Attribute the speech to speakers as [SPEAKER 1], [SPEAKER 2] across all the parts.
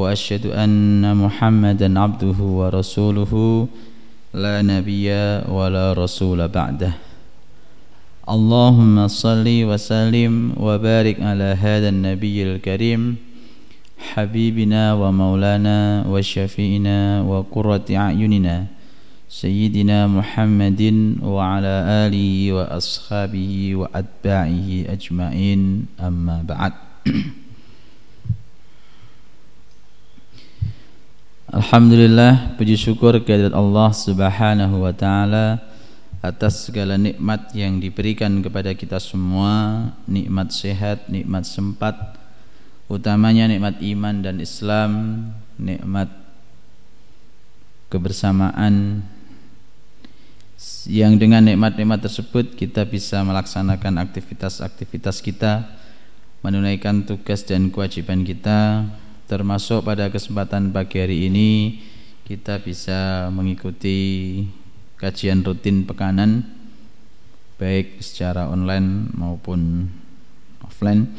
[SPEAKER 1] وأشهد أن محمدا عبده ورسوله لا نبي ولا رسول بعده. اللهم صل وسلم وبارك على هذا النبي الكريم حبيبنا ومولانا وشفينا وقرة أعيننا سيدنا محمد وعلى آله وأصحابه وأتباعه أجمعين. أما بعد. Alhamdulillah puji syukur kehadirat Allah Subhanahu wa taala atas segala nikmat yang diberikan kepada kita semua, nikmat sehat, nikmat sempat, utamanya nikmat iman dan Islam, nikmat kebersamaan. Yang dengan nikmat-nikmat tersebut kita bisa melaksanakan aktivitas-aktivitas kita, menunaikan tugas dan kewajiban kita termasuk pada kesempatan pagi hari ini kita bisa mengikuti kajian rutin pekanan baik secara online maupun offline.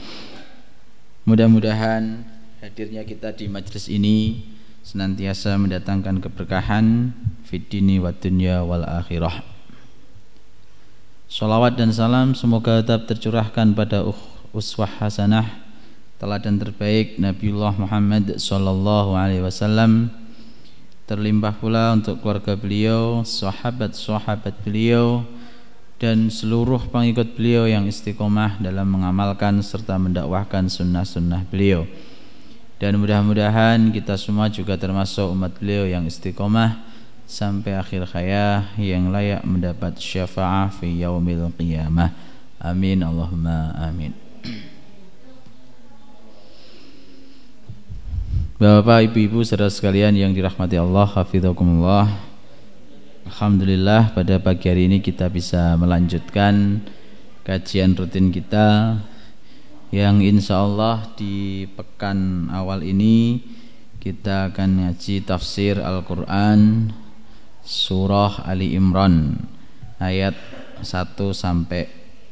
[SPEAKER 1] Mudah-mudahan hadirnya kita di majelis ini senantiasa mendatangkan keberkahan fitini wa dunya wal akhirah. Salawat dan salam semoga tetap tercurahkan pada uswah hasanah teladan terbaik Nabiullah Muhammad sallallahu alaihi wasallam terlimpah pula untuk keluarga beliau, sahabat-sahabat beliau dan seluruh pengikut beliau yang istiqomah dalam mengamalkan serta mendakwahkan sunnah-sunnah beliau. Dan mudah-mudahan kita semua juga termasuk umat beliau yang istiqomah sampai akhir hayat yang layak mendapat syafaah fi yaumil qiyamah. Amin Allahumma amin. Bapak, Ibu-ibu, saudara sekalian yang dirahmati Allah, hafizakumullah. Alhamdulillah pada pagi hari ini kita bisa melanjutkan kajian rutin kita yang insya Allah di pekan awal ini kita akan ngaji tafsir Al-Quran surah Ali Imran ayat 1 sampai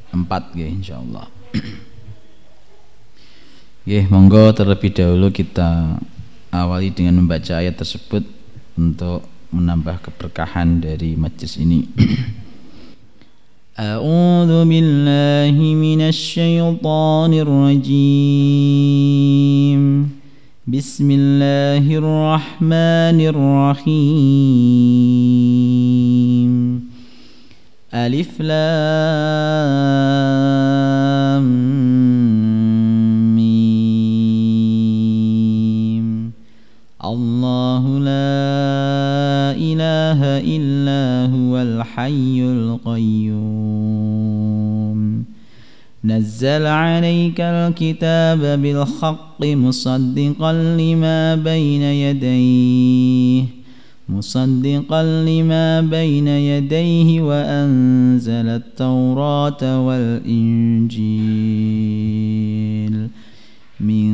[SPEAKER 1] 4 ya insya Allah. Ya, monggo terlebih dahulu kita awali dengan membaca ayat tersebut untuk menambah keberkahan dari majlis ini. أعوذ بالله من الشيطان الرجيم بسم الله الرحمن الرحيم ألف لام الله لا إله إلا هو الحي القيوم. نزل عليك الكتاب بالحق مصدقا لما بين يديه مصدقا لما بين يديه وأنزل التوراة والإنجيل. من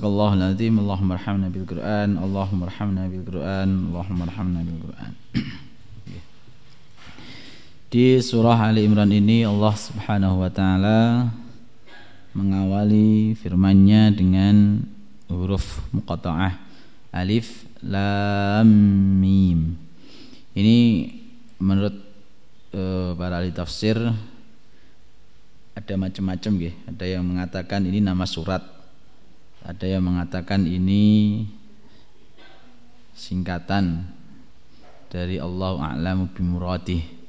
[SPEAKER 1] Allahumma arhamna bil Qur'an. Allahumma arhamna bil Qur'an. Allahumma arhamna bil Qur'an. Di surah Ali Imran ini Allah Subhanahu wa taala mengawali firman-Nya dengan huruf muqatta'ah. Alif lam mim. Ini menurut uh, para ahli tafsir ada macam-macam ya. Ada yang mengatakan ini nama surat ada yang mengatakan ini singkatan dari Allah a'lamu bimuradih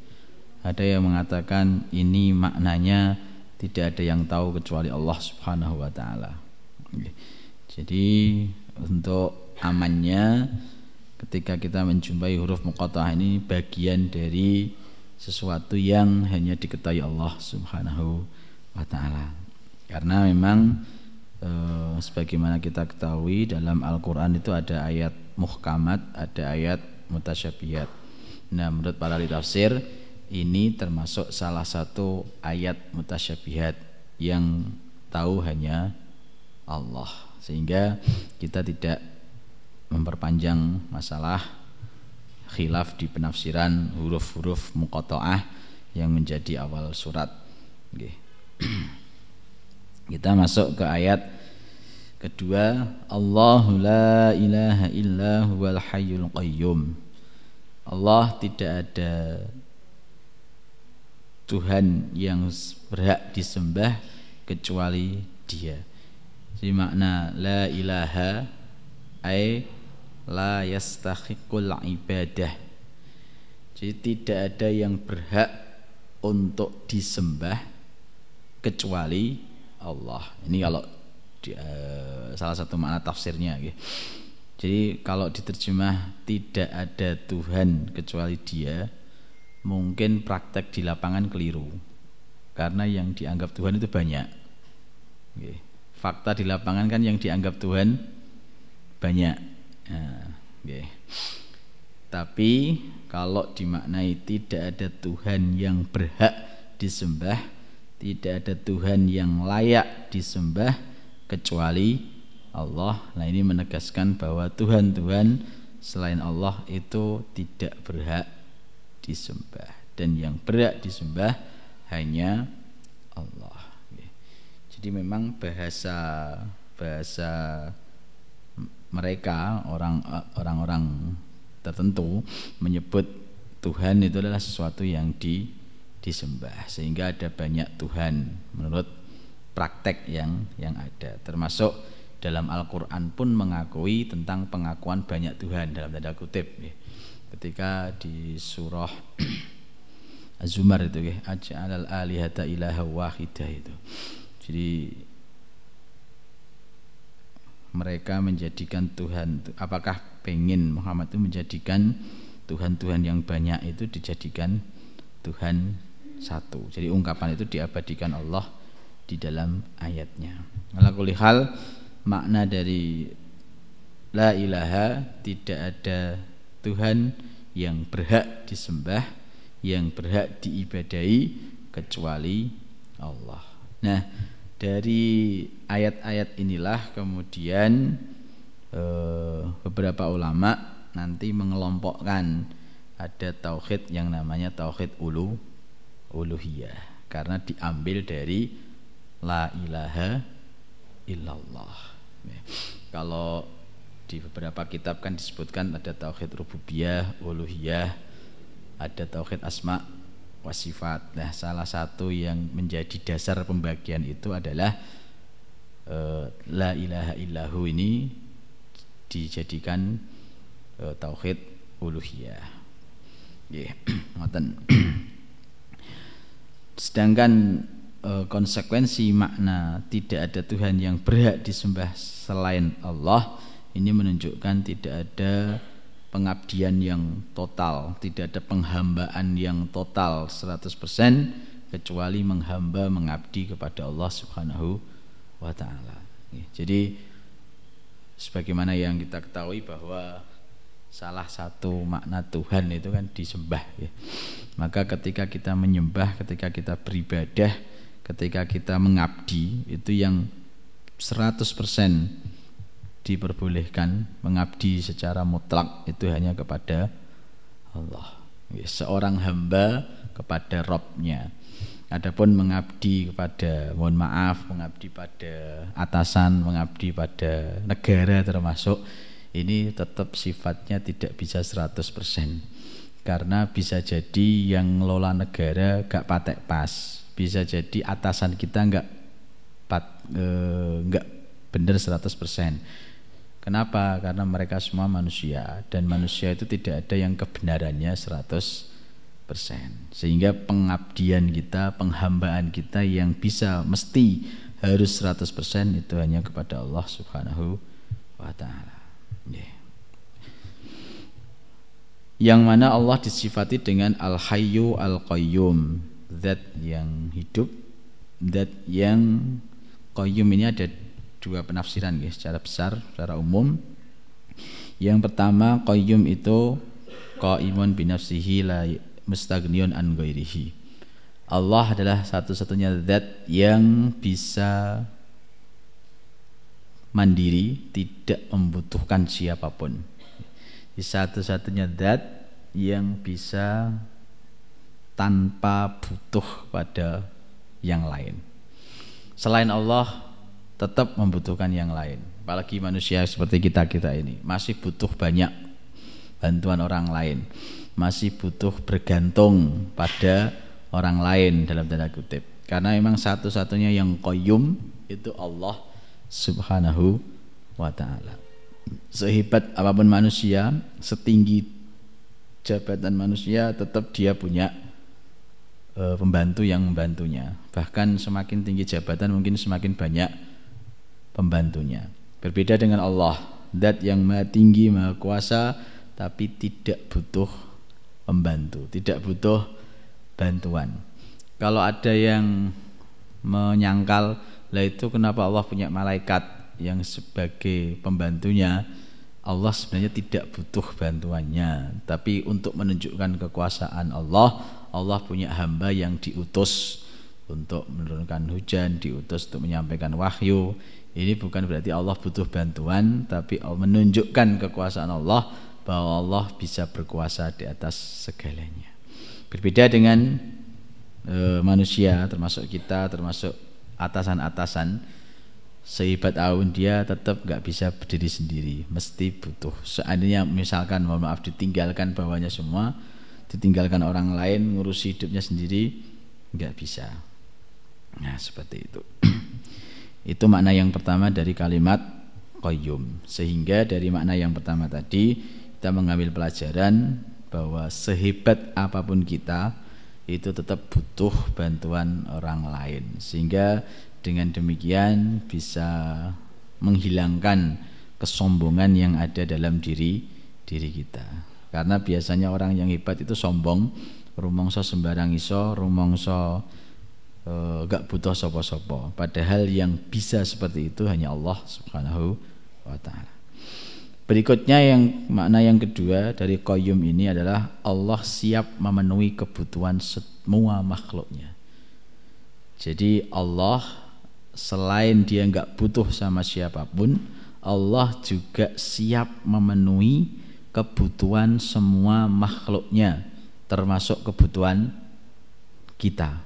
[SPEAKER 1] ada yang mengatakan ini maknanya tidak ada yang tahu kecuali Allah Subhanahu wa taala. Jadi untuk amannya ketika kita menjumpai huruf muqatta'ah ini bagian dari sesuatu yang hanya diketahui Allah Subhanahu wa taala. Karena memang e, sebagaimana kita ketahui dalam Al-Qur'an itu ada ayat muhkamat, ada ayat mutasyabihat. Nah, menurut para tafsir ini termasuk salah satu ayat mutasyabihat yang tahu hanya Allah sehingga kita tidak memperpanjang masalah khilaf di penafsiran huruf-huruf muqatta'ah yang menjadi awal surat. Kita masuk ke ayat kedua Allahu la ilaha illa huwal hayyul qayyum. Allah tidak ada Tuhan yang berhak disembah kecuali Dia. Jadi makna la ilaha ay la yastahiqul ibadah. Jadi tidak ada yang berhak untuk disembah kecuali Allah. Ini kalau di, uh, salah satu makna tafsirnya gitu. Jadi kalau diterjemah tidak ada Tuhan kecuali Dia, mungkin praktek di lapangan keliru. Karena yang dianggap Tuhan itu banyak fakta di lapangan kan yang dianggap Tuhan banyak nah, tapi kalau dimaknai tidak ada Tuhan yang berhak disembah tidak ada Tuhan yang layak disembah kecuali Allah. Nah ini menegaskan bahwa Tuhan-Tuhan selain Allah itu tidak berhak disembah. Dan yang berhak disembah hanya Allah. Jadi memang bahasa bahasa mereka orang orang-orang tertentu menyebut Tuhan itu adalah sesuatu yang di disembah. Sehingga ada banyak Tuhan menurut praktek yang yang ada. Termasuk dalam Al-Qur'an pun mengakui tentang pengakuan banyak Tuhan dalam tanda kutip ya. Ketika di surah Az-Zumar itu ya aj'alal alihata ilaha wahidah itu. Jadi mereka menjadikan Tuhan apakah pengen Muhammad itu menjadikan Tuhan-Tuhan yang banyak itu dijadikan Tuhan satu? Jadi ungkapan itu diabadikan Allah di dalam ayatnya hal makna dari la ilaha tidak ada Tuhan yang berhak disembah, yang berhak diibadai kecuali Allah. Nah, dari ayat-ayat inilah kemudian eh, beberapa ulama nanti mengelompokkan ada tauhid yang namanya tauhid ulu uluhiyah karena diambil dari la ilaha illallah. Kalau di beberapa kitab kan disebutkan ada tauhid rububiyah, uluhiyah, ada tauhid asma wa sifat. Nah, salah satu yang menjadi dasar pembagian itu adalah uh, la ilaha illahu ini dijadikan uh, tauhid uluhiyah. Yeah. Sedangkan uh, konsekuensi makna tidak ada Tuhan yang berhak disembah selain Allah ini menunjukkan tidak ada pengabdian yang total, tidak ada penghambaan yang total 100% kecuali menghamba mengabdi kepada Allah Subhanahu wa taala. Jadi sebagaimana yang kita ketahui bahwa salah satu makna Tuhan itu kan disembah ya. Maka ketika kita menyembah, ketika kita beribadah, ketika kita mengabdi itu yang 100% diperbolehkan mengabdi secara mutlak itu hanya kepada Allah. Seorang hamba kepada Robnya. Adapun mengabdi kepada, mohon maaf, mengabdi pada atasan, mengabdi pada negara termasuk ini tetap sifatnya tidak bisa 100% karena bisa jadi yang ngelola negara gak patek pas bisa jadi atasan kita nggak e, nggak bener 100% Kenapa? Karena mereka semua manusia dan manusia itu tidak ada yang kebenarannya 100% sehingga pengabdian kita, penghambaan kita yang bisa mesti harus 100% itu hanya kepada Allah Subhanahu wa taala. Yang mana Allah disifati dengan Al-Hayyu Al-Qayyum, zat yang hidup, zat yang qayyum ini ada dua penafsiran ya secara besar secara umum. Yang pertama qayyum itu qaimun binafsihi la mustaghniyun an ghairihi. Allah adalah satu-satunya zat yang bisa mandiri tidak membutuhkan siapa pun. Satu-satunya zat yang bisa tanpa butuh pada yang lain selain Allah tetap membutuhkan yang lain. Apalagi manusia seperti kita-kita ini masih butuh banyak bantuan orang lain. Masih butuh bergantung pada orang lain dalam tanda kutip. Karena memang satu-satunya yang koyum itu Allah Subhanahu wa taala. Sehebat apa pun manusia, setinggi jabatan manusia tetap dia punya e, pembantu yang membantunya. Bahkan semakin tinggi jabatan mungkin semakin banyak pembantunya. Berbeda dengan Allah, zat yang maha tinggi, maha kuasa, tapi tidak butuh pembantu, tidak butuh bantuan. Kalau ada yang menyangkal, lah itu kenapa Allah punya malaikat yang sebagai pembantunya, Allah sebenarnya tidak butuh bantuannya, tapi untuk menunjukkan kekuasaan Allah, Allah punya hamba yang diutus untuk menurunkan hujan, diutus untuk menyampaikan wahyu, ini bukan berarti Allah butuh bantuan, tapi menunjukkan kekuasaan Allah bahwa Allah bisa berkuasa di atas segalanya. Berbeda dengan e, manusia, termasuk kita, termasuk atasan-atasan, sehebat aun dia tetap nggak bisa berdiri sendiri, mesti butuh. Seandainya misalkan mohon maaf ditinggalkan bawahnya semua, ditinggalkan orang lain ngurusi hidupnya sendiri, nggak bisa. Nah seperti itu. Itu makna yang pertama dari kalimat qayyum. Sehingga dari makna yang pertama tadi kita mengambil pelajaran bahwa sehebat apa pun kita itu tetap butuh bantuan orang lain. Sehingga dengan demikian bisa menghilangkan kesombongan yang ada dalam diri diri kita. Karena biasanya orang yang hebat itu sombong, rumongso sembarang iso, rumongso Eh, gak butuh sopo-sopo padahal yang bisa seperti itu hanya Allah Subhanahu wa taala Berikutnya yang makna yang kedua dari qayyum ini adalah Allah siap memenuhi kebutuhan semua makhluknya. Jadi Allah selain dia nggak butuh sama siapa pun, Allah juga siap memenuhi kebutuhan semua makhluknya, termasuk kebutuhan kita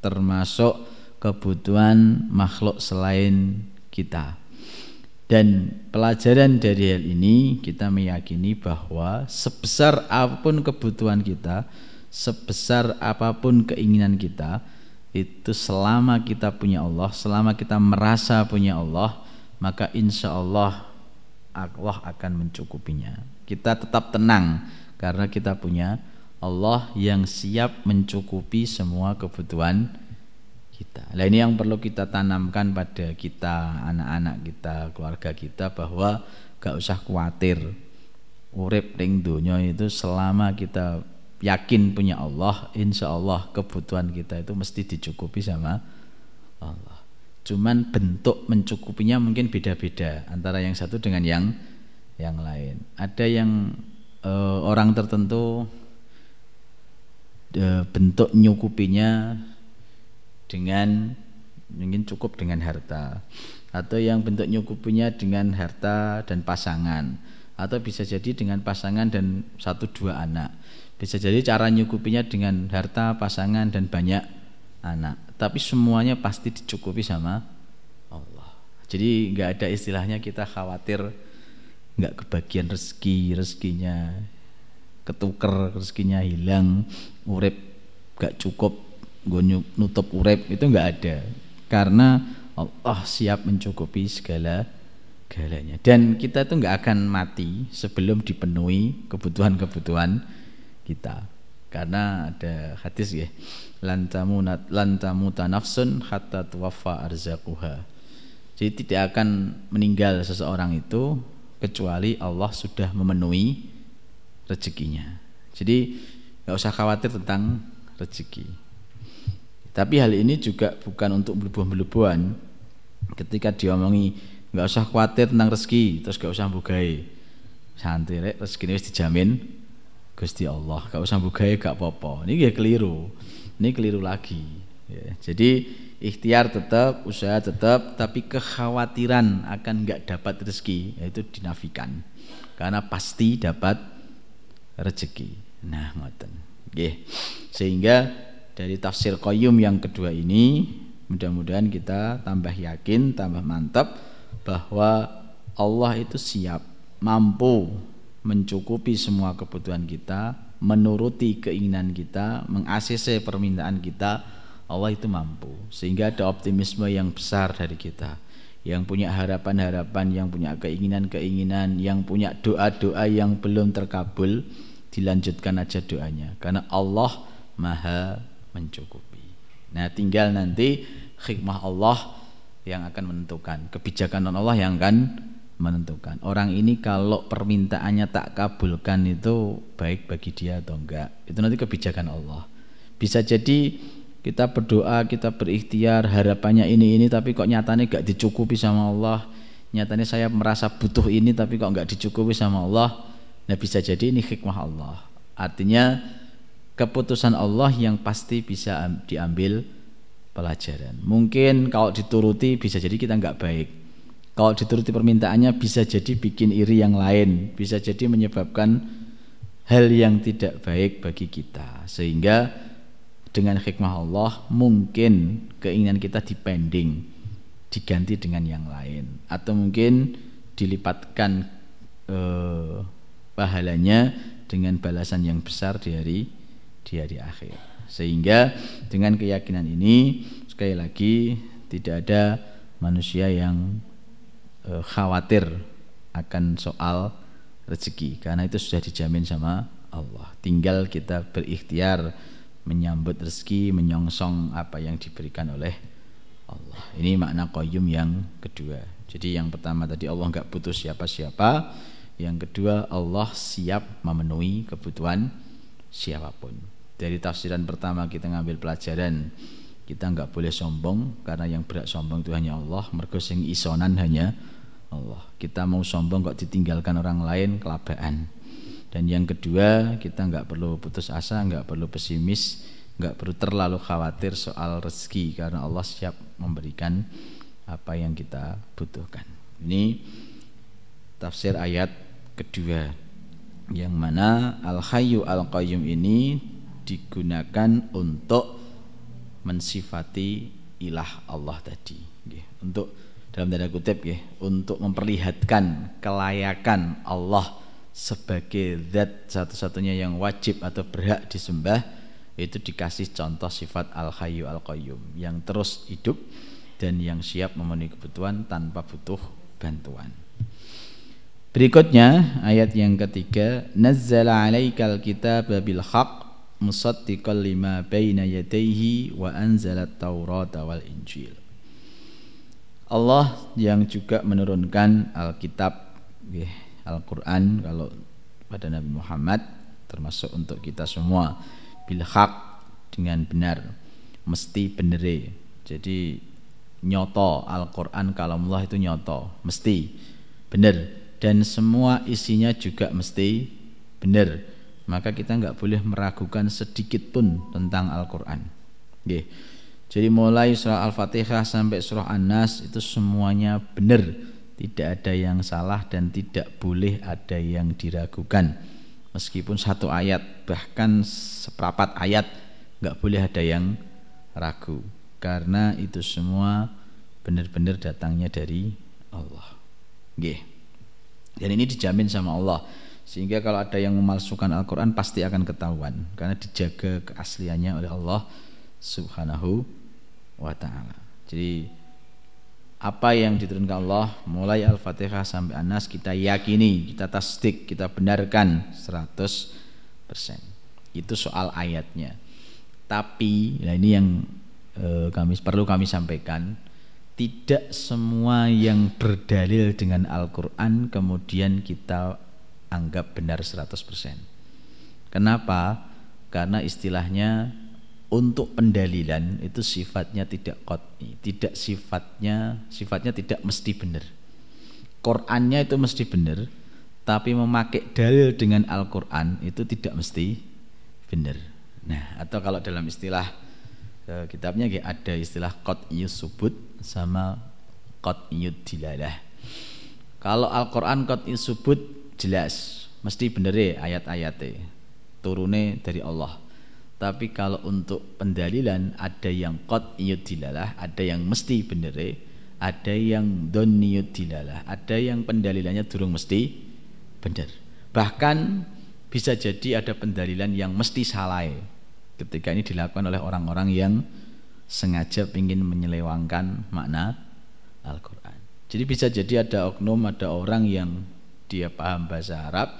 [SPEAKER 1] termasuk kebutuhan makhluk selain kita. Dan pelajaran dari hal ini kita meyakini bahwa sebesar apa pun kebutuhan kita, sebesar apa pun keinginan kita, itu selama kita punya Allah, selama kita merasa punya Allah, maka insya Allah Allah akan mencukupinya. Kita tetap tenang karena kita punya Allah yang siap mencukupi semua kebutuhan kita. Nah ini yang perlu kita tanamkan pada kita, anak-anak kita, keluarga kita bahwa gak usah khawatir urip ning dunia itu selama kita yakin punya Allah, insya Allah kebutuhan kita itu mesti dicukupi sama Allah. Cuman bentuk mencukupinya mungkin beda-beda antara yang satu dengan yang yang lain. Ada yang e, orang tertentu e, bentuk nyukupinya dengan mungkin cukup dengan harta. Atau yang bentuk nyukupinya dengan harta dan pasangan. Atau bisa jadi dengan pasangan dan satu dua anak. Bisa jadi cara nyukupinya dengan harta pasangan dan banyak anak. Tapi semuanya pasti dicukupi sama Allah. Jadi nggak ada istilahnya kita khawatir nggak kebagian rezeki rezekinya ketuker rezekinya hilang urip gak cukup gue nutup urip itu nggak ada. Karena Allah siap mencukupi segala segalanya dan kita itu nggak akan mati sebelum dipenuhi kebutuhan-kebutuhan kita. Karena ada hadis ya lantamu lantamu tanafsun hatta tuwaffa arzaquha jadi tidak akan meninggal seseorang itu kecuali Allah sudah memenuhi rezekinya. Jadi nggak usah khawatir tentang rezeki. Tapi hal ini juga bukan untuk belebuhan-belebuhan ketika diomongi nggak usah khawatir tentang rezeki terus nggak usah bugai santai rek rezeki ini dijamin Gusti Allah. Gak usah bugai gak apa-apa. Ini ya keliru. Ini keliru lagi. Ya. jadi ikhtiar tetap usaha tetap tapi kekhawatiran akan nggak dapat rezeki itu dinafikan. Karena pasti dapat rezeki. Nah ngoten. Nggih. Sehingga dari tafsir Qayyum yang kedua ini mudah-mudahan kita tambah yakin tambah mantap bahwa Allah itu siap mampu mencukupi semua kebutuhan kita, menuruti keinginan kita, mengakses permintaan kita, Allah itu mampu. Sehingga ada optimisme yang besar dari kita. Yang punya harapan-harapan, yang punya keinginan-keinginan, yang punya doa-doa yang belum terkabul, dilanjutkan aja doanya. Karena Allah Maha mencukupi. Nah, tinggal nanti hikmah Allah yang akan menentukan, kebijakan Allah yang akan menentukan orang ini kalau permintaannya tak kabulkan itu baik bagi dia atau enggak itu nanti kebijakan Allah bisa jadi kita berdoa kita berikhtiar harapannya ini ini tapi kok nyatanya gak dicukupi sama Allah? Nyatanya saya merasa butuh ini tapi kok enggak dicukupi sama Allah? Nah bisa jadi ini hikmah Allah. Artinya keputusan Allah yang pasti bisa diambil pelajaran. Mungkin kalau dituruti bisa jadi kita enggak baik. Kalau dituruti permintaannya bisa jadi bikin iri yang lain, bisa jadi menyebabkan hal yang tidak baik bagi kita. Sehingga dengan hikmah Allah mungkin keinginan kita dipending, diganti dengan yang lain atau mungkin dilipatkan eh, pahalanya dengan balasan yang besar di hari di hari akhir. Sehingga dengan keyakinan ini sekali lagi tidak ada manusia yang e, khawatir akan soal rezeki karena itu sudah dijamin sama Allah. Tinggal kita berikhtiar menyambut rezeki, menyongsong apa yang diberikan oleh Allah. Ini makna qayyum yang kedua. Jadi yang pertama tadi Allah nggak butuh siapa-siapa. Yang kedua Allah siap memenuhi kebutuhan siapa pun. Dari tafsiran pertama kita ngambil pelajaran kita nggak boleh sombong karena yang berat sombong itu hanya Allah mergo sing isonan hanya Allah kita mau sombong kok ditinggalkan orang lain kelabaan dan yang kedua kita nggak perlu putus asa nggak perlu pesimis nggak perlu terlalu khawatir soal rezeki karena Allah siap memberikan apa yang kita butuhkan. Ini tafsir ayat kedua yang mana al hayyu al qayyum ini digunakan untuk mensifati ilah Allah tadi untuk dalam tanda kutip ya untuk memperlihatkan kelayakan Allah sebagai zat satu-satunya yang wajib atau berhak disembah itu dikasih contoh sifat al hayyu al qayyum yang terus hidup dan yang siap memenuhi kebutuhan tanpa butuh bantuan. Berikutnya ayat yang ketiga nazzala alaikal kitab bil haqq musaddiqal lima baina yadayhi wa anzala taurata wal injil Allah yang juga menurunkan Alkitab Al-Quran kalau pada Nabi Muhammad termasuk untuk kita semua bil dengan benar mesti benere jadi nyoto Al-Quran kalau Allah itu nyoto mesti benar dan semua isinya juga mesti benar maka kita nggak boleh meragukan sedikit pun tentang Al-Quran. Jadi mulai surah Al-Fatihah sampai surah An-Nas itu semuanya benar, tidak ada yang salah dan tidak boleh ada yang diragukan. Meskipun satu ayat bahkan seperempat ayat nggak boleh ada yang ragu karena itu semua benar-benar datangnya dari Allah. Dan ini dijamin sama Allah sehingga kalau ada yang memalsukan Al-Quran pasti akan ketahuan karena dijaga keasliannya oleh Allah Subhanahu wa taala. Jadi apa yang diturunkan Allah mulai Al-Fatihah sampai Anas kita yakini, kita tasdik, kita benarkan 100%. Itu soal ayatnya. Tapi nah ini yang eh, kami perlu kami sampaikan, tidak semua yang berdalil dengan Al-Qur'an kemudian kita anggap benar 100%. Kenapa? Karena istilahnya untuk pendalilan itu sifatnya tidak qat'i, tidak sifatnya sifatnya tidak mesti benar. Qur'annya itu mesti benar, tapi memakai dalil dengan Al-Qur'an itu tidak mesti benar. Nah, atau kalau dalam istilah e, kitabnya ada istilah qat'iyus subut sama qat'iyud dilalah. Kalau Al-Qur'an qat'iyus subut jelas, mesti bener ayat-ayatnya. Turune dari Allah tapi kalau untuk pendalilan ada yang qat dilalah, ada yang mesti bener, ada yang don dilalah, ada yang pendalilannya durung mesti bener. Bahkan bisa jadi ada pendalilan yang mesti salah ketika ini dilakukan oleh orang-orang yang sengaja ingin menyelewangkan makna Al-Quran. Jadi bisa jadi ada oknum, ada orang yang dia paham bahasa Arab,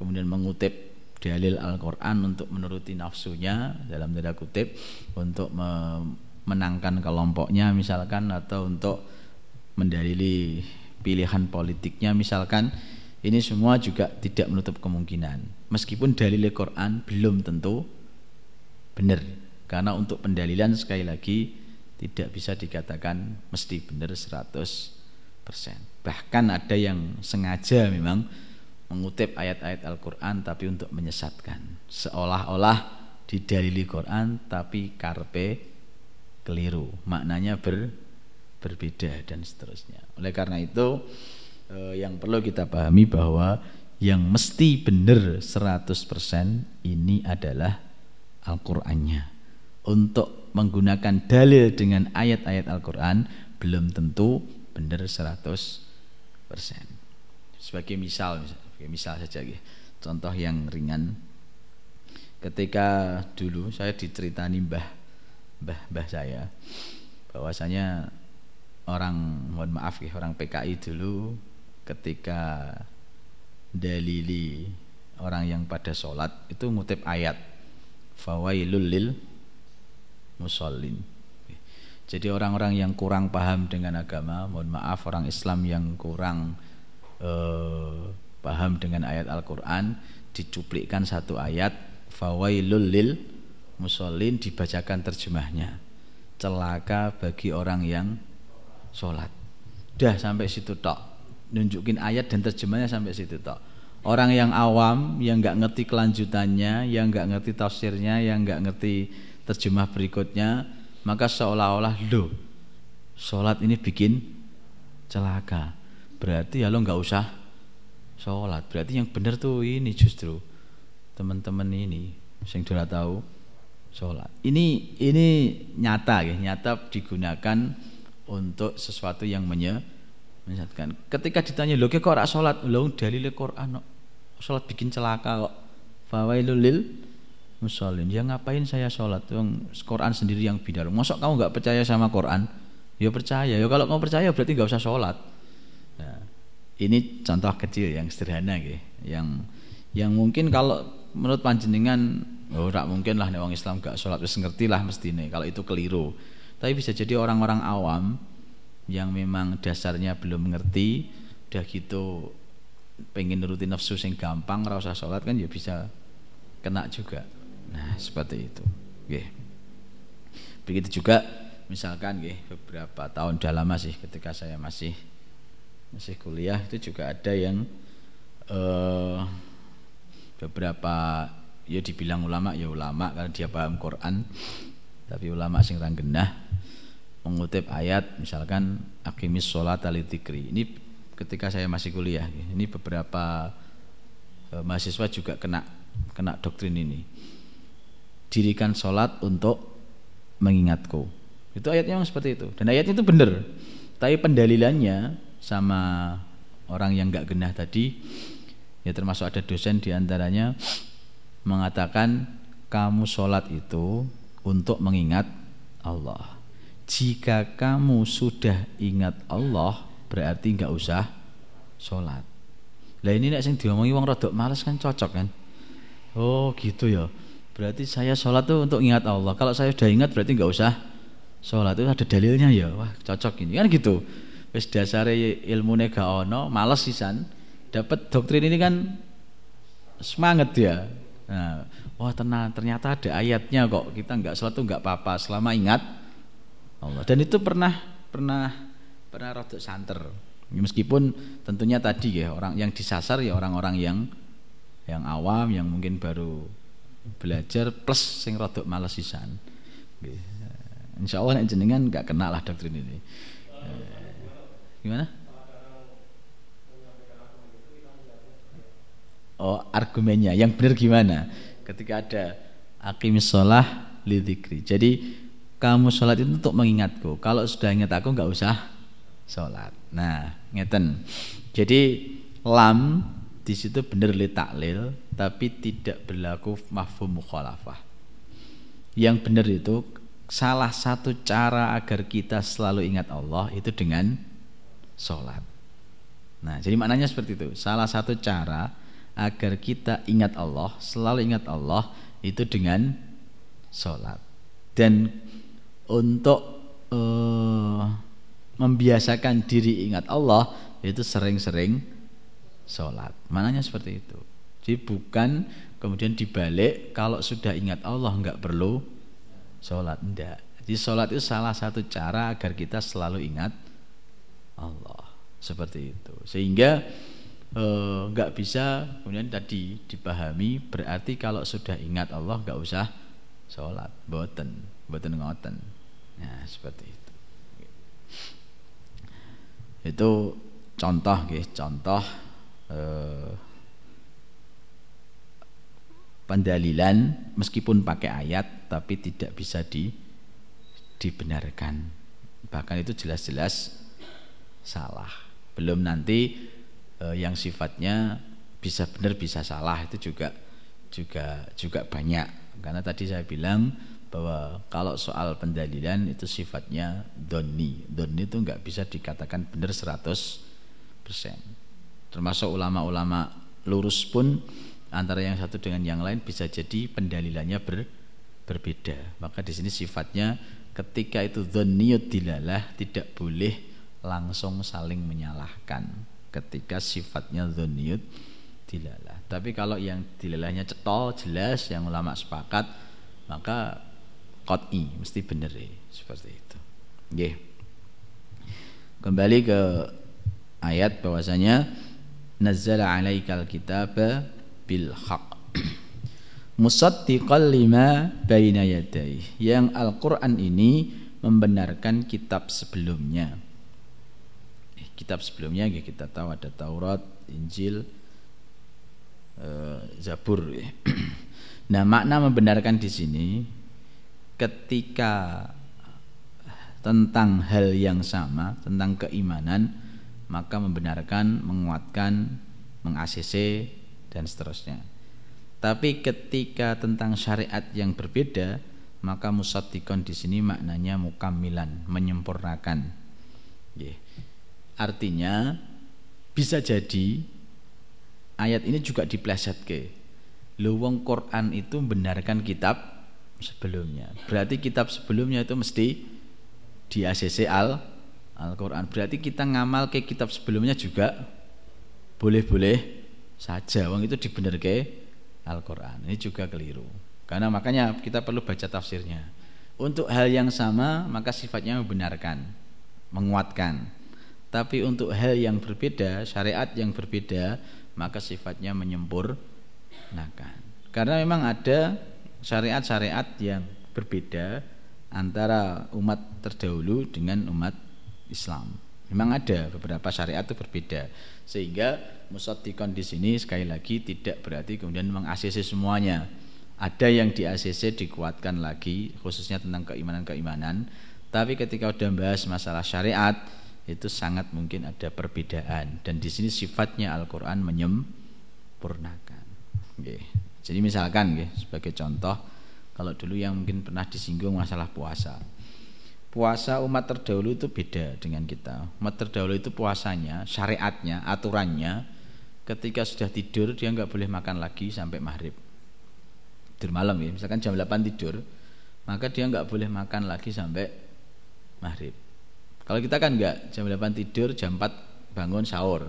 [SPEAKER 1] kemudian mengutip dalil Al-Quran untuk menuruti nafsunya dalam tanda kutip untuk memenangkan kelompoknya misalkan atau untuk mendalili pilihan politiknya misalkan ini semua juga tidak menutup kemungkinan. Meskipun dalil Al-Quran belum tentu benar karena untuk pendalilan sekali lagi tidak bisa dikatakan mesti benar 100% bahkan ada yang sengaja memang mengutip ayat-ayat Al-Quran tapi untuk menyesatkan seolah-olah didalili Quran tapi karpe keliru maknanya ber, berbeda dan seterusnya oleh karena itu eh, yang perlu kita pahami bahwa yang mesti benar 100% ini adalah Al-Qur'annya. Untuk menggunakan dalil dengan ayat-ayat Al-Qur'an belum tentu benar 100%. Sebagai misal, misal saja contoh yang ringan. Ketika dulu saya diceritani mbah mbah mbah saya bahwasanya orang mohon maaf ya orang PKI dulu ketika dalili orang yang pada sholat itu ngutip ayat fawailul lil musallin. Jadi orang-orang yang kurang paham dengan agama mohon maaf orang Islam yang kurang eh, paham dengan ayat Al-Quran dicuplikkan satu ayat fawailul lil musallin dibacakan terjemahnya. Celaka bagi orang yang sholat. Dah sampai situ tok. Nunjukin ayat dan terjemahnya sampai situ tok. Orang yang awam yang nggak ngerti kelanjutannya yang nggak ngerti tafsirnya yang nggak ngerti terjemah berikutnya maka seolah-olah lo sholat ini bikin celaka. Berarti ya lo nggak usah sholat. Berarti yang benar tuh ini justru teman-teman ini yang sudah tahu sholat. Ini ini nyata ya nyata digunakan untuk sesuatu yang menye menyesatkan. Ketika ditanya lo kok ora sholat? Lo dalil Quran sholat bikin celaka kok. Fawailul lil musallin. Ya ngapain saya sholat? Yang Quran sendiri yang bidar mosok kamu nggak percaya sama Quran? Ya percaya. Ya kalau kamu percaya berarti nggak usah sholat ini contoh kecil yang sederhana gitu, yang yang mungkin kalau menurut panjenengan oh tak mungkin lah nih Islam gak sholat wis ngerti lah mesti nih kalau itu keliru tapi bisa jadi orang-orang awam yang memang dasarnya belum mengerti udah gitu pengen nurutin nafsu yang gampang rasa sholat kan ya bisa kena juga nah seperti itu Oke. begitu juga misalkan beberapa tahun udah lama sih ketika saya masih masih kuliah itu juga ada yang uh, beberapa ya dibilang ulama ya ulama karena dia paham Quran. Tapi ulama sing genah mengutip ayat misalkan akimis sholat alitikri ini ketika saya masih kuliah ini beberapa uh, mahasiswa juga kena kena doktrin ini. Dirikan sholat untuk mengingatku. Itu ayatnya memang seperti itu. Dan ayatnya itu benar. Tapi pendalilannya sama orang yang nggak genah tadi ya termasuk ada dosen di antaranya mengatakan kamu sholat itu untuk mengingat Allah. Jika kamu sudah ingat Allah berarti nggak usah sholat. Lah ini nek sing diomongi wong rodok males kan cocok kan? Oh gitu ya. Berarti saya sholat tuh untuk ingat Allah. Kalau saya sudah ingat berarti nggak usah sholat. Itu ada dalilnya ya. Wah cocok ini. Kan gitu wis dasare ilmu gak ono males sisan. Dapat doktrin ini kan semangat ya. Nah, wah tenang ternyata ada ayatnya kok. Kita nggak tuh nggak apa-apa. Selama ingat Allah. Dan itu pernah pernah pernah rodok santer. Meskipun tentunya tadi ya orang yang disasar ya orang-orang yang yang awam yang mungkin baru belajar plus sing rodok males sisan. Insya Allah jenengan nggak kenal lah doktrin ini gimana? Oh argumennya. Yang benar gimana? Ketika ada akimis sholah lidikri jadi kamu sholat itu untuk mengingatku. Kalau sudah ingat aku nggak usah sholat. Nah ngeten. Jadi lam di situ benar li taklil tapi tidak berlaku mafhum mukhalafah. Yang benar itu salah satu cara agar kita selalu ingat Allah itu dengan sholat nah jadi maknanya seperti itu salah satu cara agar kita ingat Allah, selalu ingat Allah itu dengan sholat. Dan untuk uh, membiasakan diri ingat Allah itu sering-sering sholat. Mananya seperti itu. Jadi bukan kemudian dibalik kalau sudah ingat Allah nggak perlu sholat. Enggak. Jadi sholat itu salah satu cara agar kita selalu ingat Allah. Seperti itu. Sehingga Eh, nggak bisa kemudian tadi dipahami berarti kalau sudah ingat Allah nggak usah sholat boten boten ngoten nah seperti itu itu contoh guys contoh eh, pendalilan meskipun pakai ayat tapi tidak bisa di dibenarkan bahkan itu jelas-jelas salah. Belum nanti eh, yang sifatnya bisa benar bisa salah itu juga juga juga banyak. Karena tadi saya bilang bahwa kalau soal pendalilan itu sifatnya doni doni itu nggak bisa dikatakan benar 100% termasuk ulama-ulama lurus pun antara yang satu dengan yang lain bisa jadi pendalilannya ber, berbeda. Maka di sini sifatnya ketika itu dhoniyut dilalah tidak boleh langsung saling menyalahkan ketika sifatnya dzunniyyut dilalah. Tapi kalau yang dilalahnya cetol jelas yang ulama sepakat maka qat'i mesti benar ya, seperti itu. Nggih. Kembali ke ayat bahwasanya nazzala 'alaikal kitaba bil haqq. Musaddiqal lima baina. Yang Al-Qur'an ini membenarkan kitab sebelumnya kitab sebelumnya ya kita tahu ada Taurat, Injil, eh, Zabur. nah, makna membenarkan di sini ketika tentang hal yang sama, tentang keimanan, maka membenarkan, menguatkan, meng-ACC dan seterusnya. Tapi ketika tentang syariat yang berbeda, maka musaddiqon di sini maknanya mukamilan, menyempurnakan. Artinya bisa jadi ayat ini juga dipleset ke. Lu wong Quran itu membenarkan kitab sebelumnya. Berarti kitab sebelumnya itu mesti di ACC Al Al-Quran. Berarti kita ngamal ke kitab sebelumnya juga boleh-boleh saja. Wong itu dibenar ke Al-Quran. Ini juga keliru. Karena makanya kita perlu baca tafsirnya. Untuk hal yang sama maka sifatnya membenarkan, menguatkan. Tapi untuk hal yang berbeda, syariat yang berbeda, maka sifatnya menyempurnakan. Karena memang ada syariat-syariat yang berbeda antara umat terdahulu dengan umat Islam. Memang ada beberapa syariat itu berbeda. Sehingga musaddiqon di sini sekali lagi tidak berarti kemudian meng-ACC semuanya. Ada yang di ACC dikuatkan lagi khususnya tentang keimanan-keimanan. Tapi ketika sudah membahas masalah syariat, itu sangat mungkin ada perbedaan dan di sini sifatnya Al-Qur'an menyempurnakan. Oke. Jadi misalkan nggih sebagai contoh kalau dulu yang mungkin pernah disinggung masalah puasa. puasa umat terdahulu itu beda dengan kita. Umat terdahulu itu puasanya, syariatnya, aturannya ketika sudah tidur dia nggak boleh makan lagi sampai maghrib. Tidur malam ya, misalkan jam 8 tidur, maka dia nggak boleh makan lagi sampai maghrib. Kalau kita kan nggak, jam 8 tidur, jam 4 bangun sahur,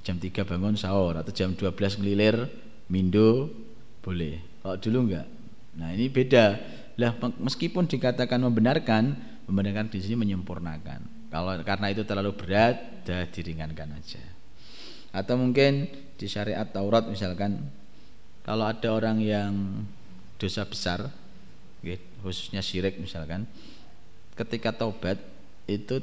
[SPEAKER 1] jam 3 bangun sahur atau jam 12 ngelilir, mindo boleh. Kalau dulu enggak. Nah, ini beda. Lah meskipun dikatakan membenarkan, membenarkan di sini menyempurnakan. Kalau karena itu terlalu berat, dah diringankan aja. Atau mungkin di syariat Taurat misalkan kalau ada orang yang dosa besar, khususnya syirik misalkan, ketika taubat itu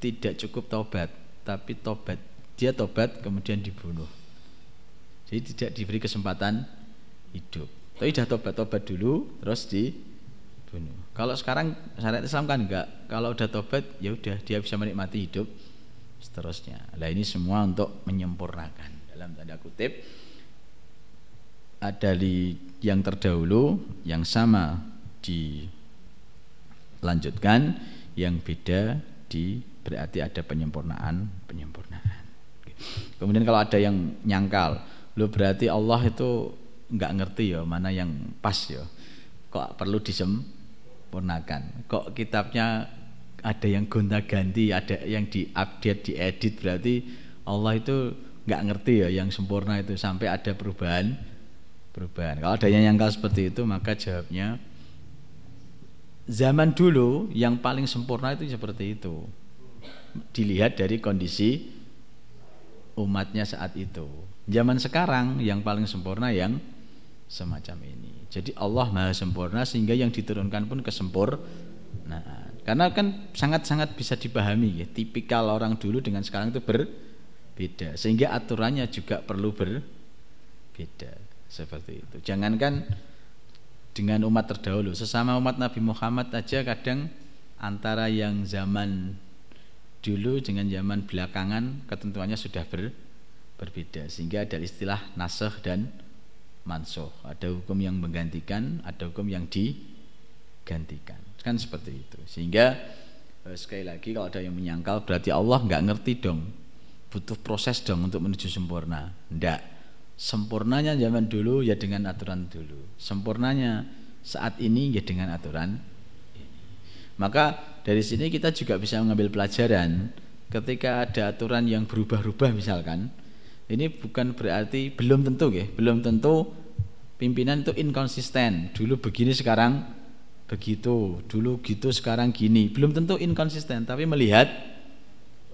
[SPEAKER 1] tidak cukup taubat, tapi taubat dia taubat kemudian dibunuh. Jadi tidak diberi kesempatan hidup. Tapi sudah tobat-tobat dulu terus dibunuh. Kalau sekarang syariat Islam kan enggak. Kalau udah tobat ya udah dia bisa menikmati hidup seterusnya. Nah ini semua untuk menyempurnakan dalam tanda kutip ada di yang terdahulu yang sama dilanjutkan yang beda di berarti ada penyempurnaan penyempurnaan. Kemudian kalau ada yang nyangkal, lo berarti Allah itu nggak ngerti ya mana yang pas ya? Kok perlu disempurnakan? Kok kitabnya ada yang gonta-ganti ada yang diupdate diedit berarti Allah itu nggak ngerti ya yang sempurna itu sampai ada perubahan perubahan. Kalau ada yang nyangkal seperti itu maka jawabnya zaman dulu yang paling sempurna itu seperti itu dilihat dari kondisi umatnya saat itu zaman sekarang yang paling sempurna yang semacam ini. Jadi Allah Maha sempurna sehingga yang diturunkan pun kesempur. Nah, karena kan sangat-sangat bisa dipahami ya, tipikal orang dulu dengan sekarang itu berbeda. Sehingga aturannya juga perlu berbeda seperti itu. Jangankan dengan umat terdahulu, sesama umat Nabi Muhammad aja kadang antara yang zaman dulu dengan zaman belakangan ketentuannya sudah ber, berbeda sehingga ada istilah nasah dan mansuh. Ada hukum yang menggantikan, ada hukum yang digantikan. Kan seperti itu. Sehingga eh, sekali lagi kalau ada yang menyangkal berarti Allah nggak ngerti dong. Butuh proses dong untuk menuju sempurna. Enggak. Sempurnanya zaman dulu ya dengan aturan dulu. Sempurnanya saat ini ya dengan aturan Maka dari sini kita juga bisa mengambil pelajaran ketika ada aturan yang berubah-ubah misalkan ini bukan berarti belum tentu ya, belum tentu pimpinan itu inkonsisten. Dulu begini sekarang begitu, dulu gitu sekarang gini. Belum tentu inkonsisten, tapi melihat